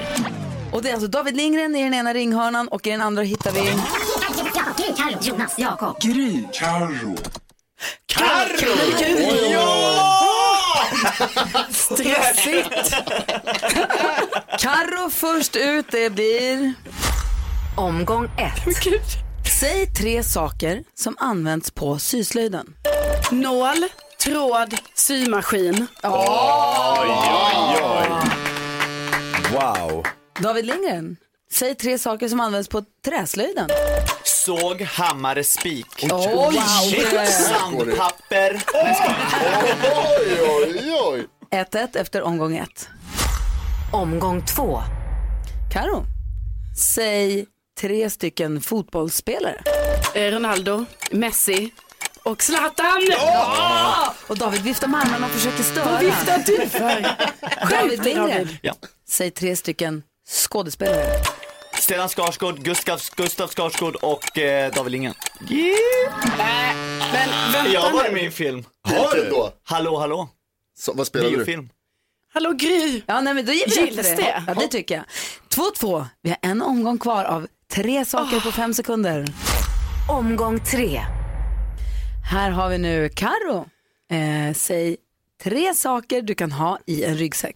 Och det är alltså David Lindgren i den ena ringhörnan och i den andra hittar vi... Carro, Jonas, Jakob. Gry. Carro! <laughs> Stressigt. Karro först ut, det blir... Omgång ett. Säg tre saker som används på syslöjden. Nål, tråd, symaskin. Oj, oj, oj. Wow. David Lindgren, säg tre saker som används på träslöjden. Såg, hammare, spik. Oj, Shit, sandpapper. Oj, oj, oj. 1-1 efter omgång ett. Omgång två. Karo, säg tre stycken fotbollsspelare. Eh, Ronaldo, Messi och Zlatan. Och David viftar med armarna och försöker störa. Vad viftar du för? David Lindgren, Ja. säg tre stycken skådespelare. Stellan Skarsgård, Gustav, Gustav Skarsgård och eh, David Lindgren. Men vänta Jag nu. med i en film. Har du då? Hallå, hallå. Så, vad spelar du? Biofilm. Hallå Gry. Ja, nej, men då ger vi Gills det. det? Ja, det tycker jag. 2-2. Vi har en omgång kvar av tre saker på fem sekunder. Omgång tre. Här har vi nu Karo. Eh, säg tre saker du kan ha i en ryggsäck.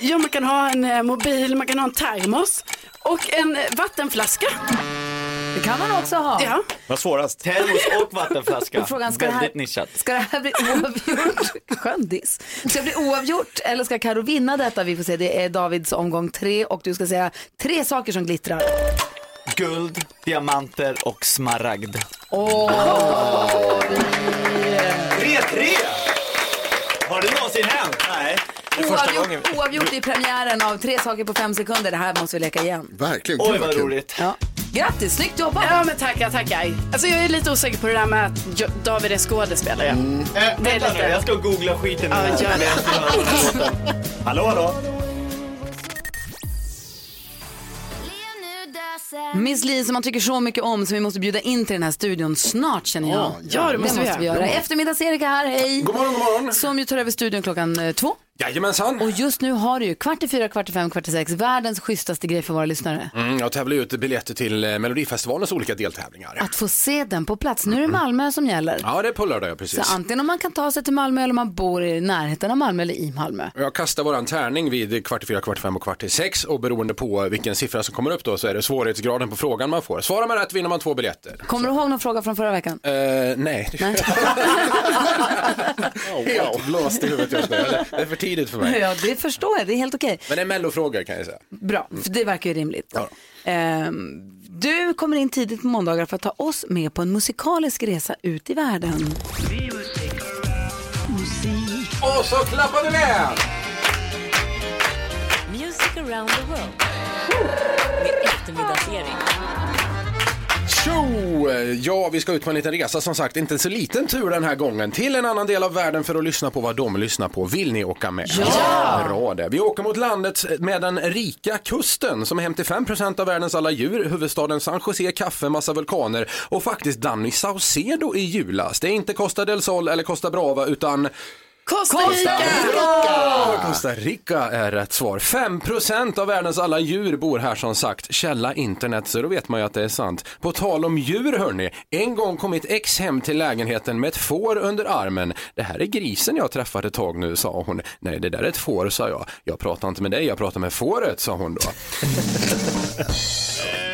Ja, man kan ha en eh, mobil, man kan ha en termos och en eh, vattenflaska. Det kan man också ha. Ja. Vad svårast? Termos och vattenflaska. Och frågan, ska det här- Väldigt nischat. Ska det här bli oavgjort? <laughs> Skön diss. Ska det bli oavgjort eller ska Karo vinna detta? Vi får se. Det är Davids omgång tre och du ska säga tre saker som glittrar. Guld, diamanter och smaragd. Åh, 3-3! Har det någonsin hänt? Nej. oavgjort, oavgjort i premiären av tre saker på fem sekunder. Det här måste vi leka igen. Verkligen. Oj vad roligt. Ja. Grattis, snyggt jobbat. Ja, men tackar, tackar. Alltså jag är lite osäker på det där med att Jo- David är skådespelare. Äh, Det är vänta lite- nu, jag ska googla skiten Ja, gör det. <laughs> Hallå, hallå? Miss Li som man tycker så mycket om som vi måste bjuda in till den här studion snart känner jag. Ja, det måste vi göra. göra. Eftermiddags-Erika här, hej. God morgon, god morgon. Som ju tar över studion klockan eh, två. Jajamensan. Och just nu har du ju kvart i fyra, kvart i fem, kvart i sex. Världens schysstaste grej för våra lyssnare. Mm, jag tävlar ut biljetter till eh, Melodifestivalens olika deltävlingar. Att få se den på plats. Nu är det Malmö som gäller. Ja, det är på lördag, ja, Så precis. antingen om man kan ta sig till Malmö eller om man bor i närheten av Malmö eller i Malmö. Jag kastar våran tärning vid kvart i fyra, kvart i fem och kvart i sex och beroende på vilken siffra som kommer upp då så är det svårighetsgraden på frågan man får. Svarar man rätt vinner man två biljetter. Kommer du ihåg någon fråga från förra veckan? Eh, nej. <laughs> <laughs> Helt blåst i huvudet just nu. Tidigt för mig. Ja, det förstår jag. Det är helt okej. Men det är mellofrågor kan jag säga. Bra, för det verkar ju rimligt. Ja. Ehm, du kommer in tidigt på måndagar för att ta oss med på en musikalisk resa ut i världen. Och så klappar vi med! Music around the world. Med eftermiddagsserie. Tjo! Ja, vi ska ut på en liten resa som sagt, inte så liten tur den här gången till en annan del av världen för att lyssna på vad de lyssnar på. Vill ni åka med? Ja! Bra det. Vi åker mot landet med den rika kusten som är hem till 5% av världens alla djur, huvudstaden San Jose, kaffe, massa vulkaner och faktiskt Danny Saucedo i julas. Det är inte Costa del Sol eller Costa Brava utan Costa Rica! Costa Rica är rätt svar. 5% av världens alla djur bor här som sagt. Källa internet, så då vet man ju att det är sant. På tal om djur hörni, en gång kom mitt ex hem till lägenheten med ett får under armen. Det här är grisen jag träffat ett tag nu, sa hon. Nej, det där är ett får, sa jag. Jag pratar inte med dig, jag pratar med fåret, sa hon då. <laughs>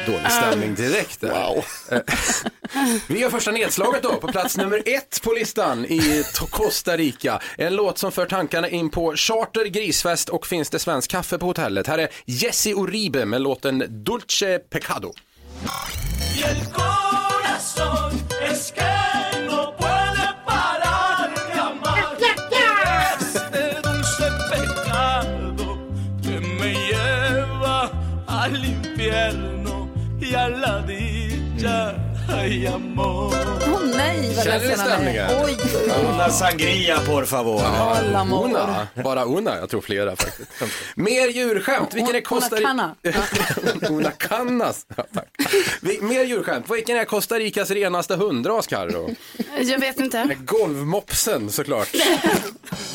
Dålig stämning direkt där. Wow. <laughs> Vi gör första nedslaget då på plats nummer ett på listan i Costa Rica. En låt som för tankarna in på charter, grisfest och finns det svensk kaffe på hotellet. Här är Jesse Uribe med låten Dulce Pecado. La dicha. Ay, amor. Nej, vad Känner du ledsen han stämningen? är. Oj. Una sangria por favor. Amor. Una, bara una, jag tror flera faktiskt. Mer djurskämt, vilken är Costa Una Rica? Una canas. Ja, tack. Mer djurskämt, vilken är Costa Ricas renaste hundras Carro? Jag vet inte. Golvmopsen såklart.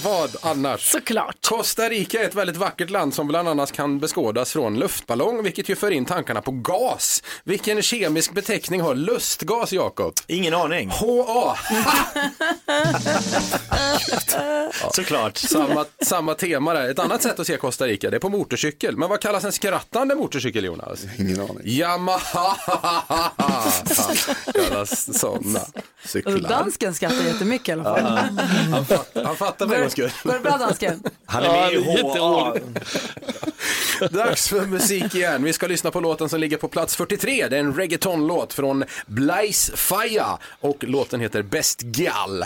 Vad annars? Såklart. Costa Rica är ett väldigt vackert land som bland annat kan beskådas från luftballong, vilket ju för in tankarna på gas. Vilken kemisk beteckning har lustgas, Jakob? Ingen aning. thing. <laughs> Oh. <laughs> HA. <laughs> Såklart. Samma, samma tema där. Ett annat sätt att se Costa Rica, det är på motorcykel. Men vad kallas en skrattande motorcykel, Jonas? Ingen aning. Yamaha <laughs> kallas sådana cyklar. dansken skrattar jättemycket i alla fall. Han, fatt, han fattar för en gångs skull. Går det bra dansken? Han är med i HA. <laughs> Dags för musik igen. Vi ska lyssna på låten som ligger på plats 43. Det är en reggaetonlåt från Blaise Faya och låten heter Best Gal.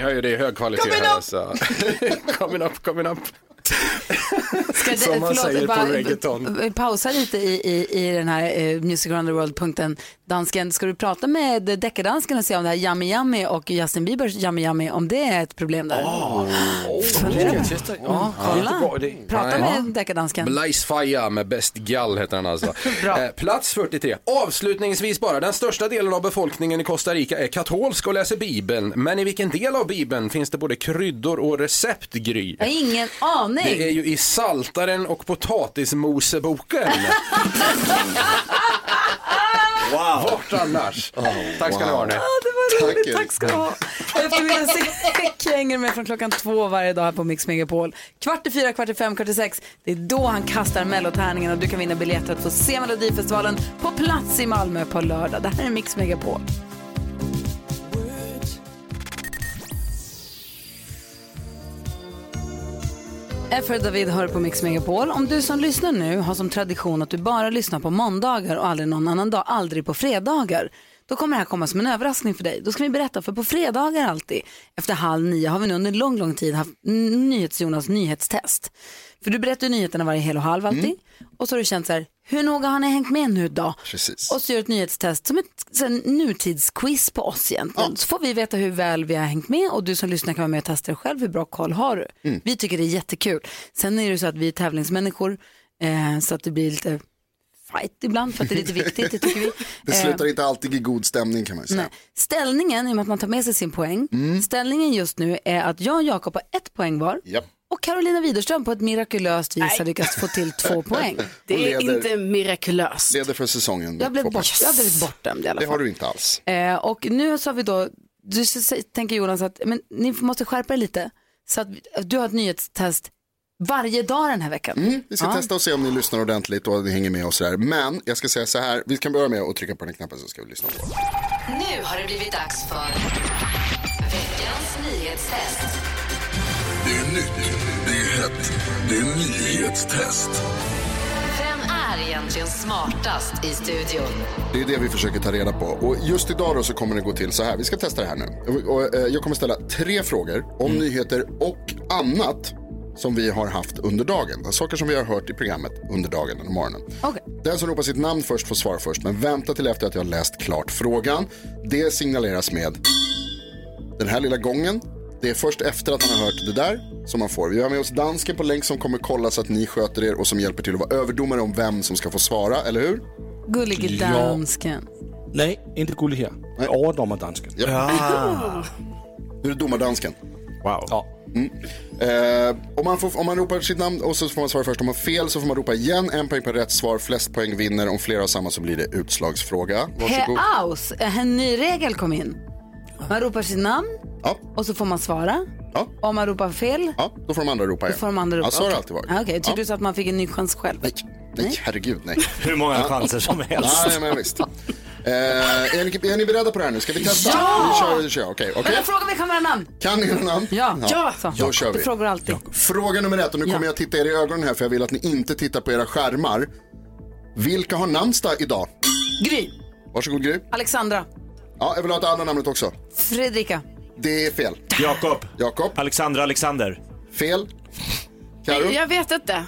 Ni hör ju det i hög kvalitet Coming här. up! Så. <laughs> coming up, coming up. Ska det, Som man säger på reggaeton. Pausa lite i, i, i den här eh, Music around the world-punkten. Dansken, ska du prata med deckardansken och se om det här Yummy Yummy och Justin Biebers Yummy Yummy, om det är ett problem där? Fundera på det. Ja, Kolla, prata med deckardansken. Blaise Faya med Best Gal heter han alltså. <laughs> Eh, plats 43. Avslutningsvis bara, den största delen av befolkningen i Costa Rica är katolsk och läser Bibeln. Men i vilken del av Bibeln finns det både kryddor och recept, Gry? Jag har ingen aning. Det är ju i Saltaren och Potatismoseboken. <laughs> <laughs> Wow. Vart annars? Tack ska ni ha. Hörni. Ja, det var roligt. Tack, Tack ska du ha. Eftermiddags <laughs> hänger med från klockan två varje dag här på Mix Megapol. Kvart i fyra, kvart i fem, kvart i sex. Det är då han kastar mellotärningen och du kan vinna biljetter att få se Melodifestivalen på plats i Malmö på lördag. Det här är Mix Megapol. Effer David hör på Mix Megapol. Om du som lyssnar nu har som tradition att du bara lyssnar på måndagar och aldrig någon annan dag, aldrig på fredagar, då kommer det här komma som en överraskning för dig. Då ska vi berätta, för på fredagar alltid, efter halv nio, har vi nu under lång, lång tid haft NyhetsJonas nyhetstest. För du berättar ju nyheterna varje hel och halv alltid. Och så har du känt så här, hur noga har ni hängt med nu då? Precis. Och så gör du ett nyhetstest som ett så här, nutidsquiz på oss egentligen. Så får vi veta hur väl vi har hängt med och du som lyssnar kan vara med och testa dig själv. Hur bra koll har du? Vi tycker det är jättekul. Sen är det så att vi är tävlingsmänniskor eh, så att det blir lite fight ibland för att det är lite viktigt, det tycker vi. <laughs> Det Eh, slutar inte alltid i god stämning kan man säga. Nej. Ställningen, i och med att man tar med sig sin poäng, ställningen just nu är att jag och Jakob har ett poäng var Japp. och Carolina Widerström på ett mirakulöst vis har lyckats få till två <laughs> poäng. Det är leder- inte mirakulöst. Leder för säsongen. Jag blev, bort, jag blivit bortdömd i alla Det fall. har du inte alls. Eh, och nu så har vi då, du tänker Jonas att men, ni måste skärpa er lite så att du har ett nyhetstest varje dag den här veckan. Mm, vi ska Ja. testa och se om ni lyssnar ordentligt och ni hänger med och sådär. Men jag ska säga så här, vi kan börja med att trycka på den knappen så ska vi lyssna på. Nu har det blivit dags för veckans nyhetstest. Det är nytt, det är hett, det är nyhetstest. Vem är egentligen smartast i studion? Det är det vi försöker ta reda på. Och just idag då så kommer det gå till så här. Vi ska testa det här nu. Och, eh, jag kommer ställa tre frågor om nyheter och annat som vi har haft under dagen. Saker som vi har hört i programmet under dagen eller morgonen. Okej. Den som ropar sitt namn först får svara först, men vänta till efter att jag har läst klart frågan. Det signaleras med den här lilla gången. Det är först efter att man har hört det där som man får. Vi har med oss dansken på länk som kommer kolla så att ni sköter er och som hjälper till att vara överdomare om vem som ska få svara, eller hur? Gullige Ja. dansken. Nej, inte gullig här. Jag är överdommardansken. Ja. <laughs> Du är domardansken. Wow. Ja. Mm. Eh, om, man får, om man ropar sitt namn och så får man svara först. Om man har fel så får man ropa igen. En poäng per rätt svar. Flest poäng vinner. Om flera har samma så blir det utslagsfråga. Varsågod. Heaus, en ny regel kom in. Man ropar sitt namn och så får man svara. Om man ropar fel, Ja, då får de andra ropa då igen. får de andra ropa. Ja, så har det alltid varit. Ah, Okej, tyckte Ja. du så att man fick en ny chans själv? Nej, nej, herregud nej. Hur många chanser som helst. Nej, men visst. <laughs> Eh, är, ni, är ni beredda på det här nu? Ska vi testa? Ja! Vi kör, vi kör. Okej, okej. Eller fråga om vi kan våra namn. Kan ni era namn? Ja. Ja. Så. Då kör Du vi. frågar alltid. Fråga nummer ett, och nu kommer jag titta er i ögonen här för jag vill att ni inte tittar på era skärmar. Vilka har namnsdag idag? Gry, Varsågod Gry. Alexandra, Ja, jag vill ha det andra namnet också. Fredrika, Det är fel. Jakob. Jakob. Alexandra Alexander. Fel. Karo. Jag vet inte.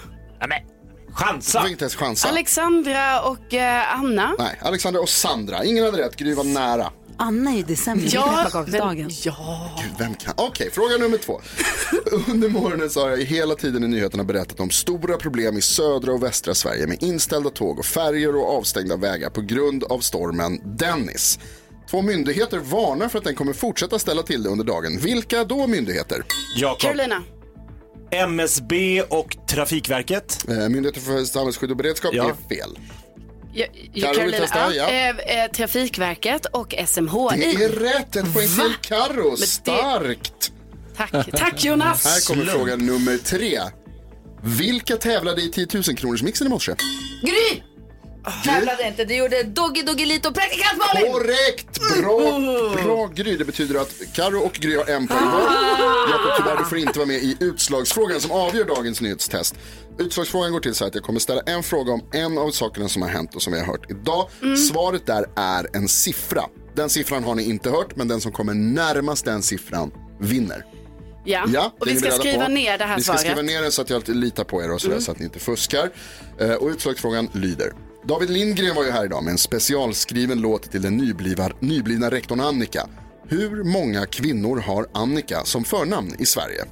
Chansa. Du fick inte ens chansa. Alexandra och eh, Anna. Nej, Alexandra och Sandra. Ingen hade rätt. Gry var nära. Anna är i december. Ja, pepparkaksdagen. Ja. Gud, vem kan? Okej, fråga nummer två. <laughs> Under morgonen så har jag hela tiden i nyheterna berättat om stora problem i södra och västra Sverige med inställda tåg och färger och avstängda vägar på grund av stormen Dennis. Två myndigheter varnar för att den kommer fortsätta ställa till det under dagen. Vilka då myndigheter? Jakob. Carolina. MSB och Trafikverket. Eh, Myndigheten för samhällsskydd och beredskap Ja. är fel. Ja, Karo vill testa, ja. eh, eh, Trafikverket och SMHI. Det är rätt, ett poäng till Carro. det- Starkt! Tack, tack Jonas. Här kommer fråga nummer tre. Vilka tävlade i 10 000 kronors mixen i morse? Gry! Tävlade inte, du gjorde Doggy Doggelito och praktikant Malin! Korrekt! Bra, bra Gry. Det betyder att Karo och Gry har en poäng var. Jakob, tyvärr du får inte vara med i utslagsfrågan som avgör dagens nyhetstest. Utslagsfrågan går till så här att jag kommer ställa en fråga om en av sakerna som har hänt och som vi har hört idag. Svaret där är en siffra. Den siffran har ni inte hört, men den som kommer närmast den siffran vinner. Ja, Ja, och det vi ska skriva på. ner det här Vi ska svaret. skriva ner det så att jag litar på er och sådär, Mm. så att ni inte fuskar. Eh, och utslagsfrågan lyder. David Lindgren var ju här idag med en specialskriven låt till den nyblivna, nyblivna rektorn Annika. Hur många kvinnor har Annika som förnamn i Sverige?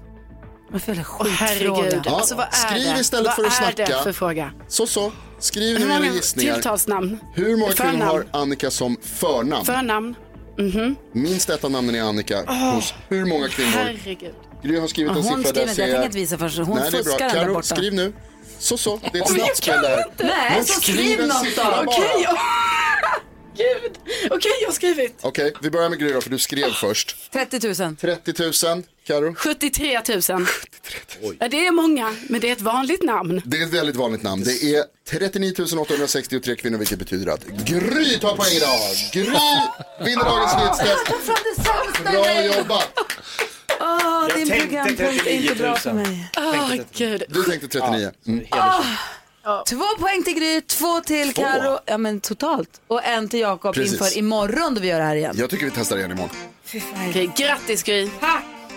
Åh, herregud, Ja, alltså vad är skriv det? istället vad för att är snacka. det för fråga? Så så, skriv nu era gissningar. tilltalsnamn? Hur många kvinnor Förnamn. har Annika som förnamn? Förnamn? Mhm. Minst ett av namnen är Annika Åh, hos hur många kvinnor? Herregud. Gry har skrivit en hon siffra skriver där inte, jag tänker inte visa först. Hon Nej, fuskar den där borta. skriv nu. Så så, det är ett Oj, jag snabbt spel det här. kan inte. Nej, Men så skriv en något siffra då. bara. Okej, jag... <laughs> Gud. Okej, jag har skrivit. Okej, vi börjar med Gry då, för du skrev först. 30 000. 30 000, Karo. 73 000. Ja, det är många, men det är ett vanligt namn. Det är ett väldigt vanligt namn. Det är 39 863 kvinnor, vilket betyder att Gry tar poäng idag. Gry vinner dagens nyhetstest. Från det sämsta Bra jobbat. Jag din programpunkt är inte 39 000. bra för mig. Åh, gud. Du tänkte 39. Mm. Två poäng till Gry, två till Två? Karo. Ja men totalt. Och en till Jakob inför imorgon då vi gör det här igen. Jag tycker vi testar igen imorgon. Okej, grattis Gry.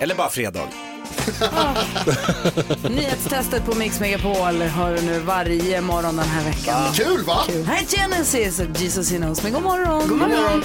Eller bara fredag. <laughs> Nyhetstestet på Mix Megapol har du nu varje morgon den här veckan. Kul va? Kul. Här är Genesis och Jesus He knows me. God morgon. God morgon.